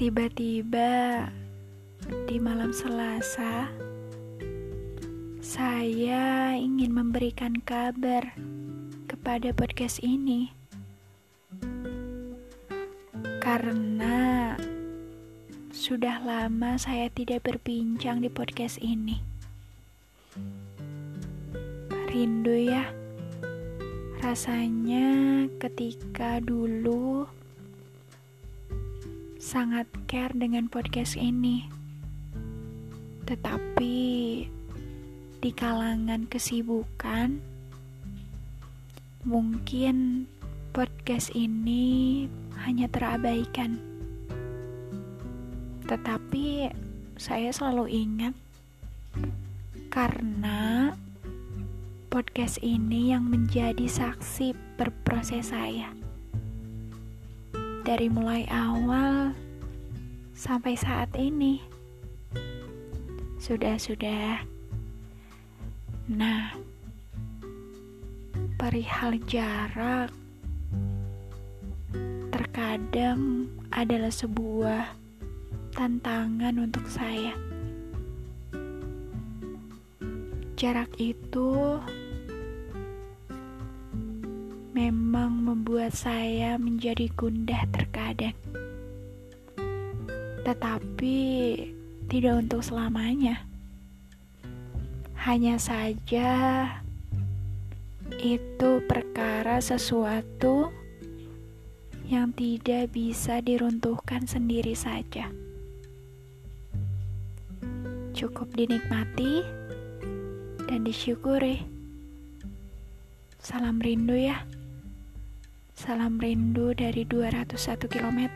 Tiba-tiba di malam Selasa, saya ingin memberikan kabar kepada podcast ini karena sudah lama saya tidak berbincang di podcast ini. Rindu ya, rasanya ketika dulu sangat care dengan podcast ini. Tetapi di kalangan kesibukan, mungkin podcast ini hanya terabaikan. Tetapi saya selalu ingat karena podcast ini yang menjadi saksi berproses saya dari mulai awal sampai saat ini. Sudah-sudah. Nah, perihal jarak terkadang adalah sebuah tantangan untuk saya. Jarak itu memang membuat saya menjadi gundah terkadang. Tetapi tidak untuk selamanya. Hanya saja itu perkara sesuatu yang tidak bisa diruntuhkan sendiri saja. Cukup dinikmati dan disyukuri. Salam rindu ya. Salam rindu dari 201 km.